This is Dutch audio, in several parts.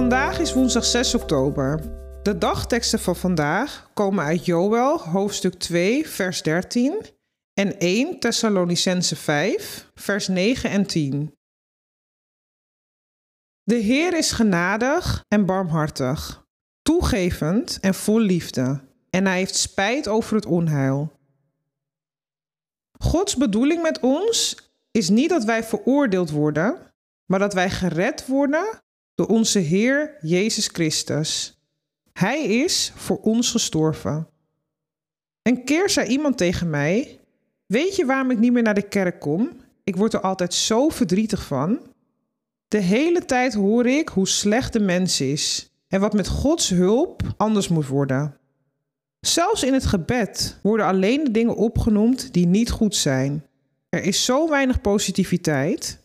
Vandaag is woensdag 6 oktober. De dagteksten van vandaag komen uit Joël, hoofdstuk 2, vers 13 en 1 Thessalonicense 5, vers 9 en 10. De Heer is genadig en barmhartig, toegevend en vol liefde, en hij heeft spijt over het onheil. Gods bedoeling met ons is niet dat wij veroordeeld worden, maar dat wij gered worden door onze Heer Jezus Christus. Hij is voor ons gestorven. Een keer zei iemand tegen mij: Weet je waarom ik niet meer naar de kerk kom? Ik word er altijd zo verdrietig van. De hele tijd hoor ik hoe slecht de mens is en wat met Gods hulp anders moet worden. Zelfs in het gebed worden alleen de dingen opgenoemd die niet goed zijn. Er is zo weinig positiviteit.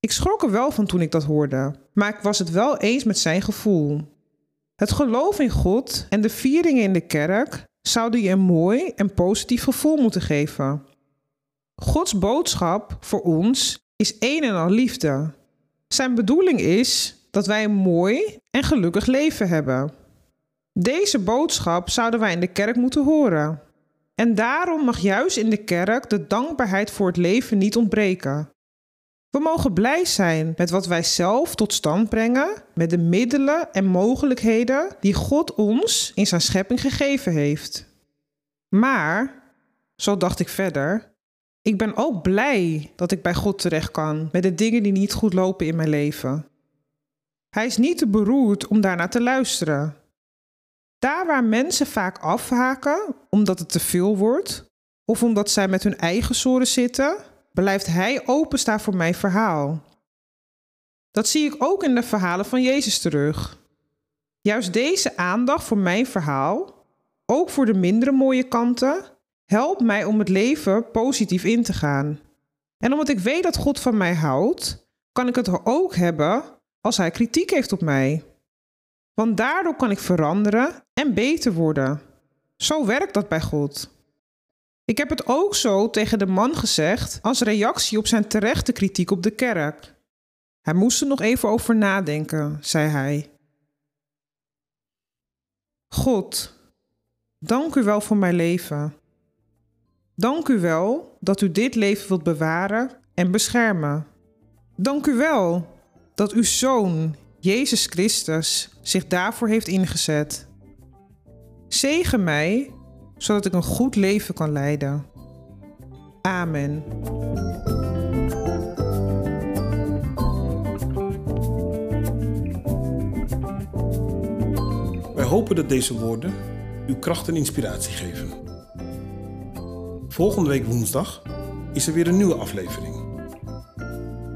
Ik schrok er wel van toen ik dat hoorde, maar ik was het wel eens met zijn gevoel. Het geloof in God en de vieringen in de kerk zouden je een mooi en positief gevoel moeten geven. Gods boodschap voor ons is een en al liefde. Zijn bedoeling is dat wij een mooi en gelukkig leven hebben. Deze boodschap zouden wij in de kerk moeten horen. En daarom mag juist in de kerk de dankbaarheid voor het leven niet ontbreken. We mogen blij zijn met wat wij zelf tot stand brengen, met de middelen en mogelijkheden die God ons in zijn schepping gegeven heeft. Maar, zo dacht ik verder, ik ben ook blij dat ik bij God terecht kan met de dingen die niet goed lopen in mijn leven. Hij is niet te beroerd om daarnaar te luisteren. Daar waar mensen vaak afhaken omdat het te veel wordt, of omdat zij met hun eigen zoren zitten, blijft Hij openstaan voor mijn verhaal. Dat zie ik ook in de verhalen van Jezus terug. Juist deze aandacht voor mijn verhaal, ook voor de mindere mooie kanten, helpt mij om het leven positief in te gaan. En omdat ik weet dat God van mij houdt, kan ik het ook hebben als Hij kritiek heeft op mij. Want daardoor kan ik veranderen en beter worden. Zo werkt dat bij God. Ik heb het ook zo tegen de man gezegd als reactie op zijn terechte kritiek op de kerk. Hij moest er nog even over nadenken, zei hij. God, dank u wel voor mijn leven. Dank u wel dat u dit leven wilt bewaren en beschermen. Dank u wel dat uw zoon, Jezus Christus, zich daarvoor heeft ingezet. Zegen mij zodat ik een goed leven kan leiden. Amen. Wij hopen dat deze woorden uw kracht en inspiratie geven. Volgende week woensdag is er weer een nieuwe aflevering.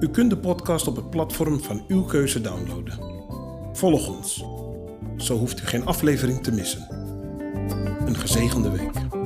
U kunt de podcast op het platform van uw keuze downloaden. Volg ons. Zo hoeft u geen aflevering te missen. Een gezegende week.